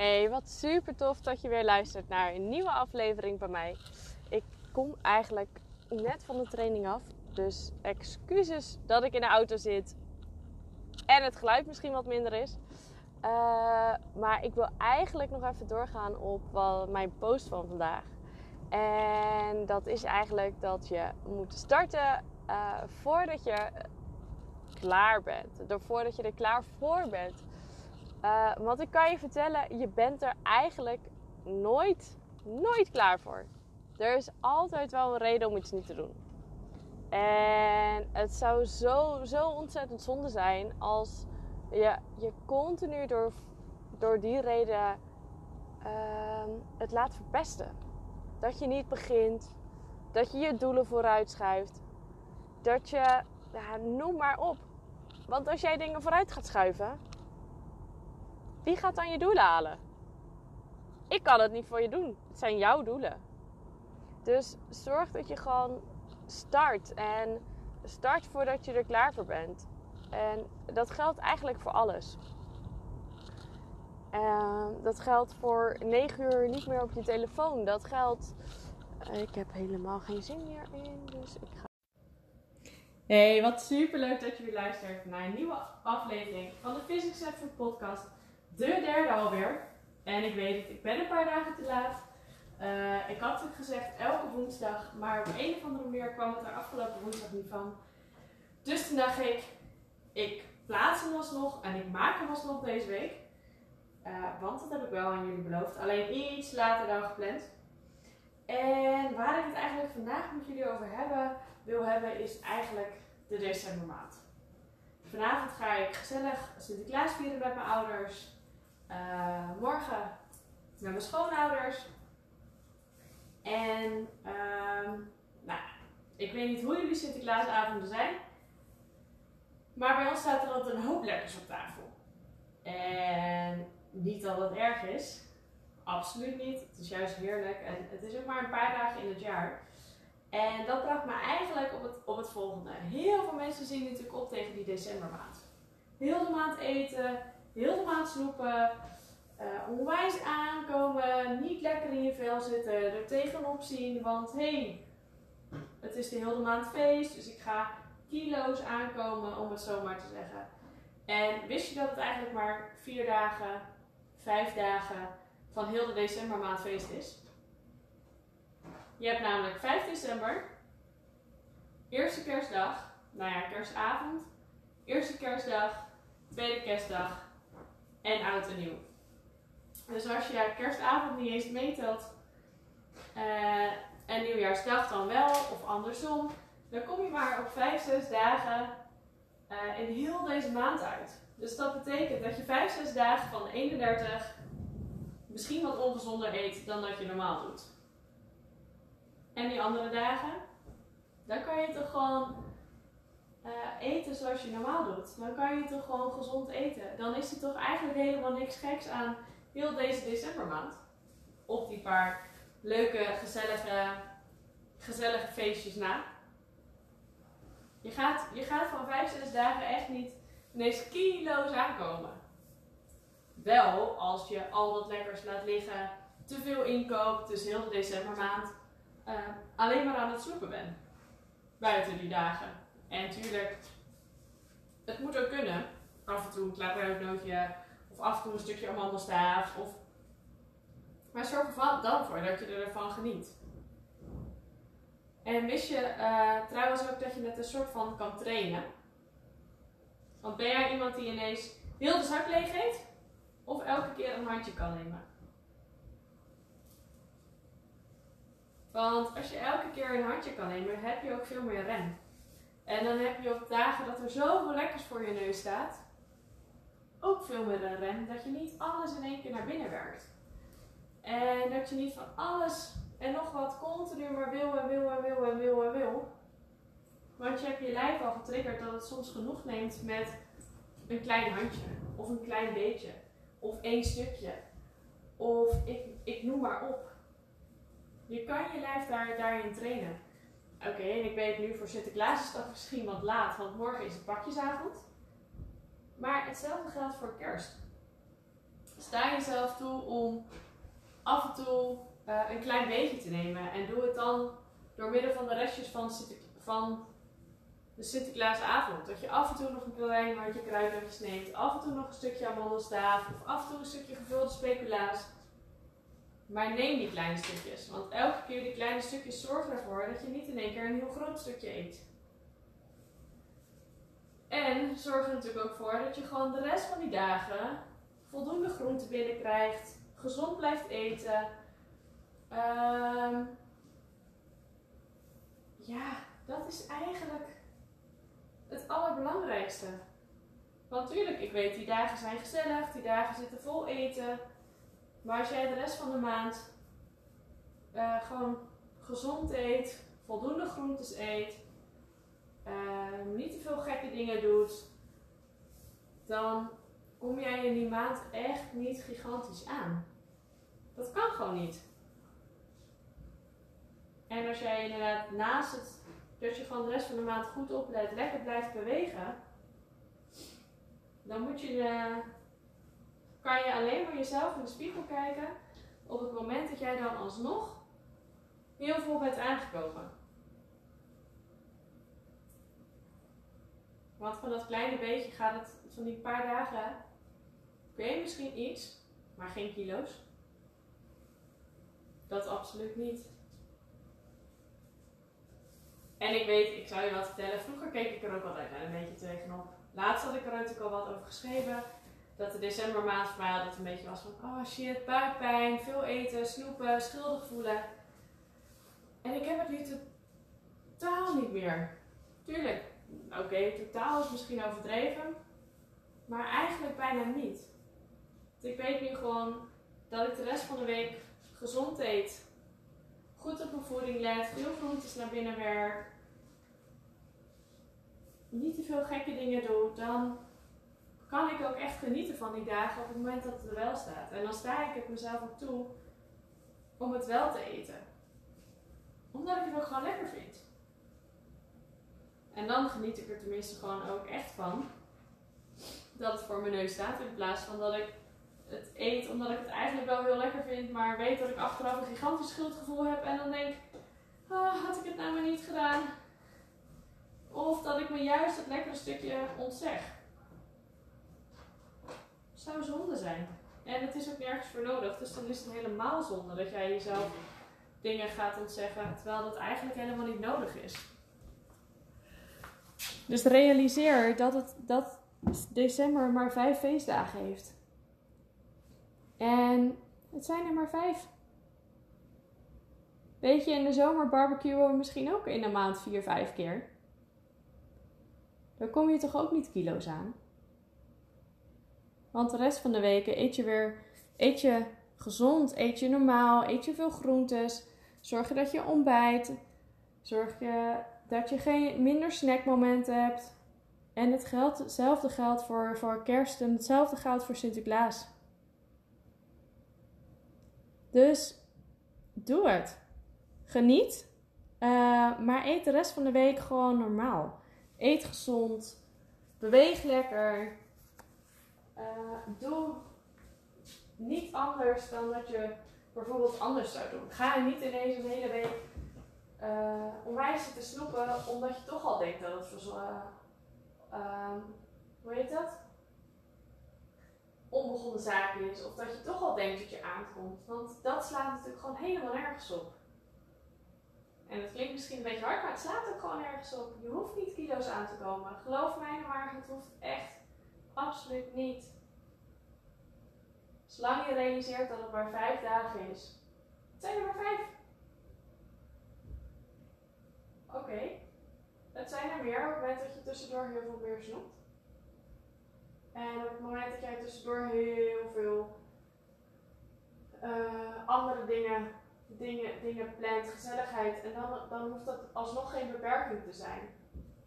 Hey, wat super tof dat je weer luistert naar een nieuwe aflevering bij mij. Ik kom eigenlijk net van de training af, dus excuses dat ik in de auto zit en het geluid misschien wat minder is. Uh, maar ik wil eigenlijk nog even doorgaan op wat, mijn post van vandaag. En dat is eigenlijk dat je moet starten uh, voordat je klaar bent. Voordat je er klaar voor bent. Uh, want ik kan je vertellen, je bent er eigenlijk nooit, nooit klaar voor. Er is altijd wel een reden om iets niet te doen. En het zou zo, zo ontzettend zonde zijn als je, je continu door, door die reden uh, het laat verpesten. Dat je niet begint, dat je je doelen vooruit schuift, dat je, noem maar op. Want als jij dingen vooruit gaat schuiven, wie gaat dan je doelen halen? Ik kan het niet voor je doen. Het zijn jouw doelen. Dus zorg dat je gewoon start. En start voordat je er klaar voor bent. En dat geldt eigenlijk voor alles. Uh, dat geldt voor 9 uur niet meer op je telefoon. Dat geldt. Uh, ik heb helemaal geen zin meer in, dus ik ga. Hey, wat super leuk dat je weer luistert naar een nieuwe aflevering van de Physics Food Podcast de derde alweer. En ik weet het, ik ben een paar dagen te laat. Uh, ik had het gezegd elke woensdag, maar op een of andere manier kwam het er afgelopen woensdag niet van. Dus toen dacht ik, ik plaats hem alsnog en ik maak hem alsnog deze week. Uh, want dat heb ik wel aan jullie beloofd. Alleen iets later dan gepland. En waar ik het eigenlijk vandaag met jullie over hebben, wil hebben, is eigenlijk de decembermaand. Vanavond ga ik gezellig Sinterklaas vieren met mijn ouders. Uh, morgen met mijn schoonouders. En uh, nou, ik weet niet hoe jullie Sinterklaasavonden zijn. Maar bij ons staat er altijd een hoop lekkers op tafel. En niet dat het erg is. Absoluut niet. Het is juist heerlijk. En het is ook maar een paar dagen in het jaar. En dat bracht me eigenlijk op het, op het volgende. Heel veel mensen zien natuurlijk op tegen die decembermaand. Heel de maand eten, heel de maand snoepen, uh, onwijs aankomen, niet lekker in je vel zitten, er tegenop zien, want hé, hey, het is de hele maand feest, dus ik ga kilo's aankomen, om het zo maar te zeggen. En wist je dat het eigenlijk maar vier dagen, vijf dagen van heel de decembermaand feest is? Je hebt namelijk 5 december, eerste kerstdag, nou ja, kerstavond, eerste kerstdag, tweede kerstdag en oud en nieuw. Dus als je kerstavond niet eens meetelt uh, en nieuwjaarsdag dan wel of andersom, dan kom je maar op 5, 6 dagen uh, in heel deze maand uit. Dus dat betekent dat je 5, 6 dagen van de 31 misschien wat ongezonder eet dan dat je normaal doet. En die andere dagen, dan kan je toch gewoon uh, eten zoals je normaal doet. Dan kan je toch gewoon gezond eten. Dan is er toch eigenlijk helemaal niks geks aan heel deze decembermaand. Op die paar leuke, gezellige, gezellige feestjes na. Je gaat, je gaat van 5, 6 dagen echt niet ineens kilo's aankomen. Wel als je al dat lekkers laat liggen, te veel inkoopt, dus heel de decembermaand, uh, alleen maar aan het snoepen bent. Buiten die dagen. En natuurlijk, het moet ook kunnen. Af en toe een klapreutnootje of af en toe een stukje amandelstaaf. Of... Maar zorg er dan voor dat je ervan geniet. En wist je uh, trouwens ook dat je het een soort van kan trainen? Want ben jij iemand die ineens heel de zak leeg eet? Of elke keer een handje kan nemen? Want als je elke keer een handje kan nemen, heb je ook veel meer rem. En dan heb je op dagen dat er zoveel lekkers voor je neus staat, ook veel meer een rem dat je niet alles in één keer naar binnen werkt. En dat je niet van alles en nog wat continu maar wil en wil en wil en wil en wil. Want je hebt je lijf al getriggerd dat het soms genoeg neemt met een klein handje, of een klein beetje, of één stukje, of ik, ik noem maar op. Je kan je lijf daar, daarin trainen. Oké, en ik weet nu voor Sinterklaas is dat misschien wat laat, want morgen is het pakjesavond. Maar hetzelfde geldt voor kerst. sta jezelf toe om af en toe eh, een klein beetje te nemen. En doe het dan door middel van de restjes van, van de Sinterklaasavond. Dat je af en toe nog een klein handje kruidenetjes neemt. Af en toe nog een stukje amandelstaaf. Of af en toe een stukje gevulde speculaas. Maar neem die kleine stukjes. Want elke keer die kleine stukjes zorgen ervoor dat je niet in één keer een heel groot stukje eet. En zorg er natuurlijk ook voor dat je gewoon de rest van die dagen voldoende groente binnenkrijgt. Gezond blijft eten. Um, ja, dat is eigenlijk het allerbelangrijkste. Want natuurlijk, ik weet, die dagen zijn gezellig, die dagen zitten vol eten. Maar als jij de rest van de maand uh, gewoon gezond eet, voldoende groentes eet, uh, niet te veel gekke dingen doet, dan kom jij in die maand echt niet gigantisch aan. Dat kan gewoon niet. En als jij inderdaad naast het dat je gewoon de rest van de maand goed oplet, lekker blijft bewegen, dan moet je de, kan je alleen maar jezelf in de spiegel kijken op het moment dat jij dan alsnog heel veel bent aangekomen. Want van dat kleine beetje gaat het, van die paar dagen, kun je misschien iets, maar geen kilo's. Dat absoluut niet. En ik weet, ik zou je wat vertellen, vroeger keek ik er ook altijd een beetje tegenop. Laatst had ik er natuurlijk al wat over geschreven. Dat de decembermaand voor mij altijd een beetje was van, oh shit, buikpijn, veel eten, snoepen, schuldig voelen. En ik heb het nu totaal niet meer. Tuurlijk, oké, totaal is misschien overdreven. Maar eigenlijk bijna niet. ik weet nu gewoon dat ik de rest van de week gezond eet goed op mijn voeding let, veel groentes naar binnen werk, niet te veel gekke dingen doe, dan kan ik ook echt genieten van die dagen op het moment dat het er wel staat. En dan sta ik het mezelf op toe om het wel te eten. Omdat ik het ook gewoon lekker vind. En dan geniet ik er tenminste gewoon ook echt van dat het voor mijn neus staat. In plaats van dat ik het eet omdat ik het eigenlijk wel heel lekker vind, maar weet dat ik achteraf een gigantisch schuldgevoel heb en dan denk, ah, had ik het nou maar niet gedaan. Of dat ik me juist het lekkere stukje ontzeg. Zou zonde zijn. En het is ook nergens voor nodig, dus dan is het helemaal zonde dat jij jezelf dingen gaat ontzeggen, terwijl dat eigenlijk helemaal niet nodig is. Dus realiseer dat, het, dat december maar vijf feestdagen heeft. En het zijn er maar vijf. Weet je, in de zomer barbecuen we misschien ook in een maand vier, vijf keer. Dan kom je toch ook niet kilo's aan? Want de rest van de weken eet je weer, eet je gezond, eet je normaal, eet je veel groentes. Zorg je dat je ontbijt. Zorg je dat je geen minder snackmomenten hebt. En het hetzelfde geldt voor, voor kerst en hetzelfde geldt voor Sinterklaas. Dus doe het. Geniet. Uh, maar eet de rest van de week gewoon normaal. Eet gezond. Beweeg lekker. Uh, doe niet anders dan dat je bijvoorbeeld anders zou doen. Ga je niet ineens een hele week uh, onwijs zitten snoepen omdat je toch al denkt dat het voor uh, hoe heet dat? onbegonnen zaak is. Of dat je toch al denkt dat je aankomt. Want dat slaat natuurlijk gewoon helemaal nergens op. En het klinkt misschien een beetje hard, maar het slaat ook gewoon nergens op. Je hoeft niet kilo's aan te komen. Geloof mij maar, het hoeft echt absoluut niet. Zolang je realiseert dat het maar vijf dagen is. Het zijn er maar vijf. Oké. Het zijn er meer op het moment dat je tussendoor heel veel meer snoept. En op het moment dat jij tussendoor heel veel uh, andere dingen, dingen, dingen plant, gezelligheid, en dan, dan hoeft dat alsnog geen beperking te zijn.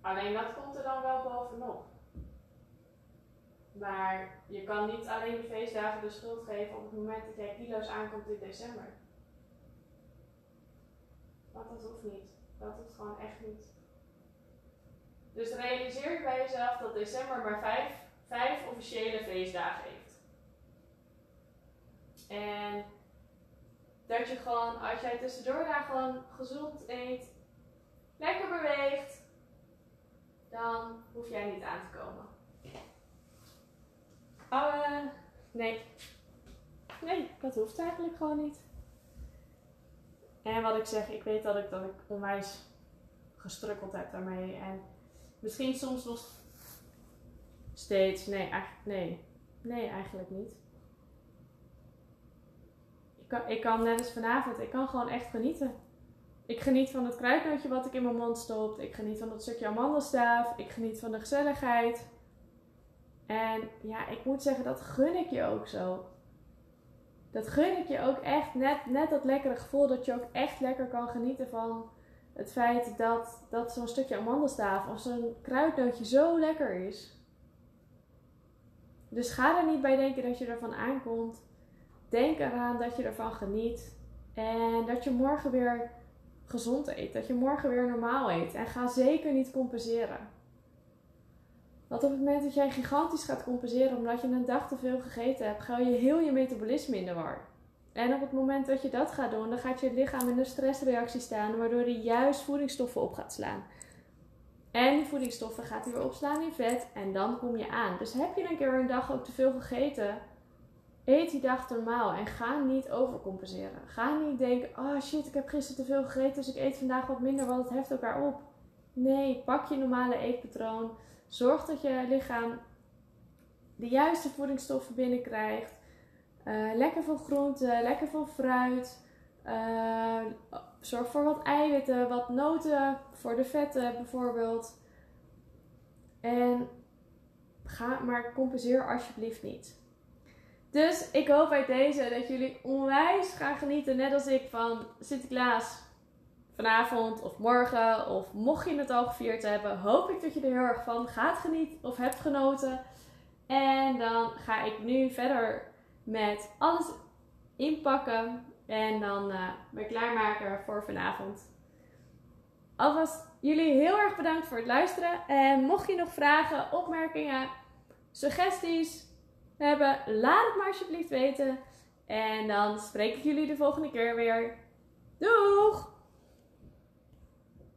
Alleen dat komt er dan wel bovenop. Maar je kan niet alleen de feestdagen de schuld geven op het moment dat jij kilo's aankomt in december. Want dat hoeft niet. Dat hoeft gewoon echt niet. Dus realiseer bij jezelf dat december maar vijf vijf officiële feestdagen heeft. En dat je gewoon, als jij tussendoor daar gewoon gezond eet, lekker beweegt, dan hoef jij niet aan te komen. Oh, nee. Nee, dat hoeft eigenlijk gewoon niet. En wat ik zeg, ik weet dat ik, dat ik onwijs gestrukkeld heb daarmee. En misschien soms nog steeds. Nee, eigenlijk, nee. Nee, eigenlijk niet. Ik kan, ik kan net als vanavond, ik kan gewoon echt genieten. Ik geniet van het kruidnootje wat ik in mijn mond stop. Ik geniet van dat stukje amandelstaaf. Ik geniet van de gezelligheid. En ja, ik moet zeggen, dat gun ik je ook zo. Dat gun ik je ook echt. Net, net dat lekkere gevoel dat je ook echt lekker kan genieten van het feit dat, dat zo'n stukje amandelstaaf of zo'n kruidnootje zo lekker is. Dus ga er niet bij denken dat je ervan aankomt. Denk eraan dat je ervan geniet. En dat je morgen weer gezond eet. Dat je morgen weer normaal eet. En ga zeker niet compenseren. Want op het moment dat jij gigantisch gaat compenseren omdat je een dag te veel gegeten hebt, ga je heel je metabolisme in de war. En op het moment dat je dat gaat doen, dan gaat je lichaam in een stressreactie staan, waardoor hij juist voedingsstoffen op gaat slaan. En die voedingsstoffen gaat hij weer opslaan in vet en dan kom je aan. Dus heb je een keer een dag ook te veel gegeten, eet die dag normaal en ga niet overcompenseren. Ga niet denken, oh shit, ik heb gisteren te veel gegeten, dus ik eet vandaag wat minder, want het heft elkaar op. Nee, pak je normale eetpatroon. Zorg dat je lichaam de juiste voedingsstoffen binnenkrijgt. Uh, lekker veel groenten, lekker veel fruit. Uh, zorg voor wat eiwitten, wat noten voor de vetten bijvoorbeeld. En ga maar compenseer alsjeblieft niet. Dus ik hoop uit deze dat jullie onwijs gaan genieten, net als ik, van Sinterklaas vanavond of morgen. Of mocht je het al gevierd hebben, hoop ik dat je er heel erg van gaat genieten of hebt genoten. En dan ga ik nu verder met alles inpakken. En dan uh, ben ik klaarmaken voor vanavond. Alvast jullie heel erg bedankt voor het luisteren. En mocht je nog vragen, opmerkingen, suggesties hebben, laat het maar alsjeblieft weten. En dan spreek ik jullie de volgende keer weer. Doeg!